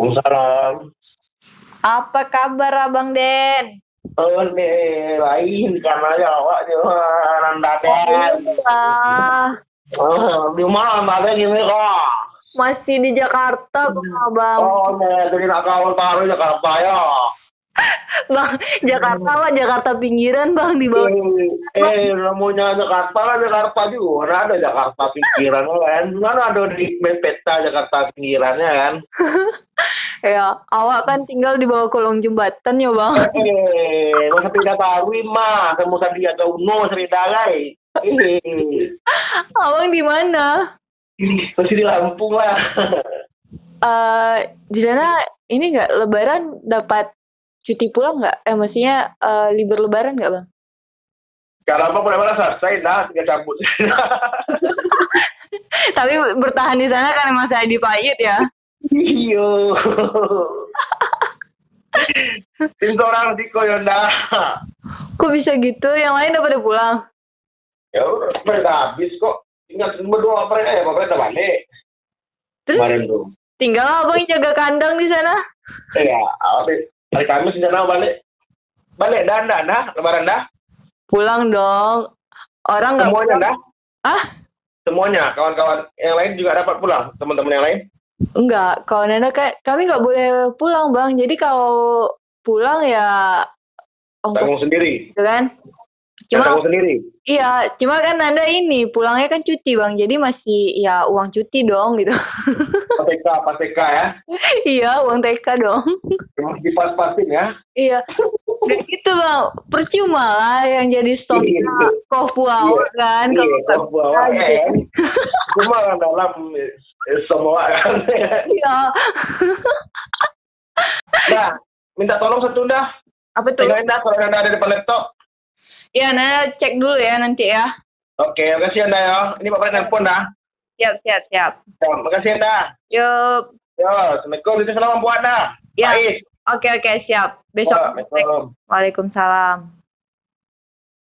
Waalaikumsalam. Apa kabar Abang Den? Oh, nih, lain karena ya awak juga Randaden. Ah, Oh, di mana Randaden ini kok? masih di Jakarta Bang Abang. Oh, nih, jadi nak kawan baru Jakarta ya. Bang, Jakarta lah, Jakarta pinggiran Bang di bawah. Eh, eh, namanya Jakarta lah Jakarta juga. Mana ada Jakarta pinggiran kan? Mana ada di peta Jakarta pinggirannya kan? ya, awak kan tinggal di bawah kolong jembatan ya Bang. Eh, masa tidak tahu mah, kamu Sandiaga Uno seridagai. Eh, Abang di mana? masih di Lampung lah. Eh, di sana ini nggak Lebaran dapat cuti pulang nggak? Eh, maksudnya eh, libur Lebaran nggak Bang? Kalau apa boleh mana selesai dah, tinggal cabut. Tapi bertahan di sana karena masih ada di pahit ya. Iyo. Tim orang di Koyonda. Kok bisa gitu? Yang lain udah pada pulang? Ya udah, mereka habis kok. Tinggal berdua mereka ya, mereka balik. Terus Kemarin tuh. tinggal abang jaga kandang di sana? Ya, habis hari Kamis rencana balik. Balik dah, dah, dah, lebaran dah. Pulang dong. Orang nggak Semuanya pulang. dah. Ah? Semuanya, kawan-kawan yang lain juga dapat pulang. Teman-teman yang lain. Enggak, kalau Nana kayak kami nggak boleh pulang bang. Jadi kalau pulang ya ongkos Tanggung sendiri. gitu kan. Cuma tanggung sendiri. iya, cuma kan Nanda ini pulangnya kan cuti bang. Jadi masih ya uang cuti dong gitu. PTK, PTK ya. iya, uang TK dong. Cuma dipas-pasin ya. iya. Udah gitu bang, percuma lah yang jadi stoknya Iya. kofu awal kan. Iya, bawa aja. kan. Cuma kan dalam eh, semua kan. Iya. Nah, minta tolong satu dah. Apa tuh? Tinggalin dah kalau ada di depan laptop. Iya, Nana cek dulu ya nanti ya. Oke, makasih anda ya. Ini bapak nelpon dah. Siap, siap, siap. Ya, makasih anda. Yuk. Ya, assalamualaikum. Itu salam buat anda. Ya. Oke, oke, siap. Besok. Waalaikumsalam. Waalaikumsalam.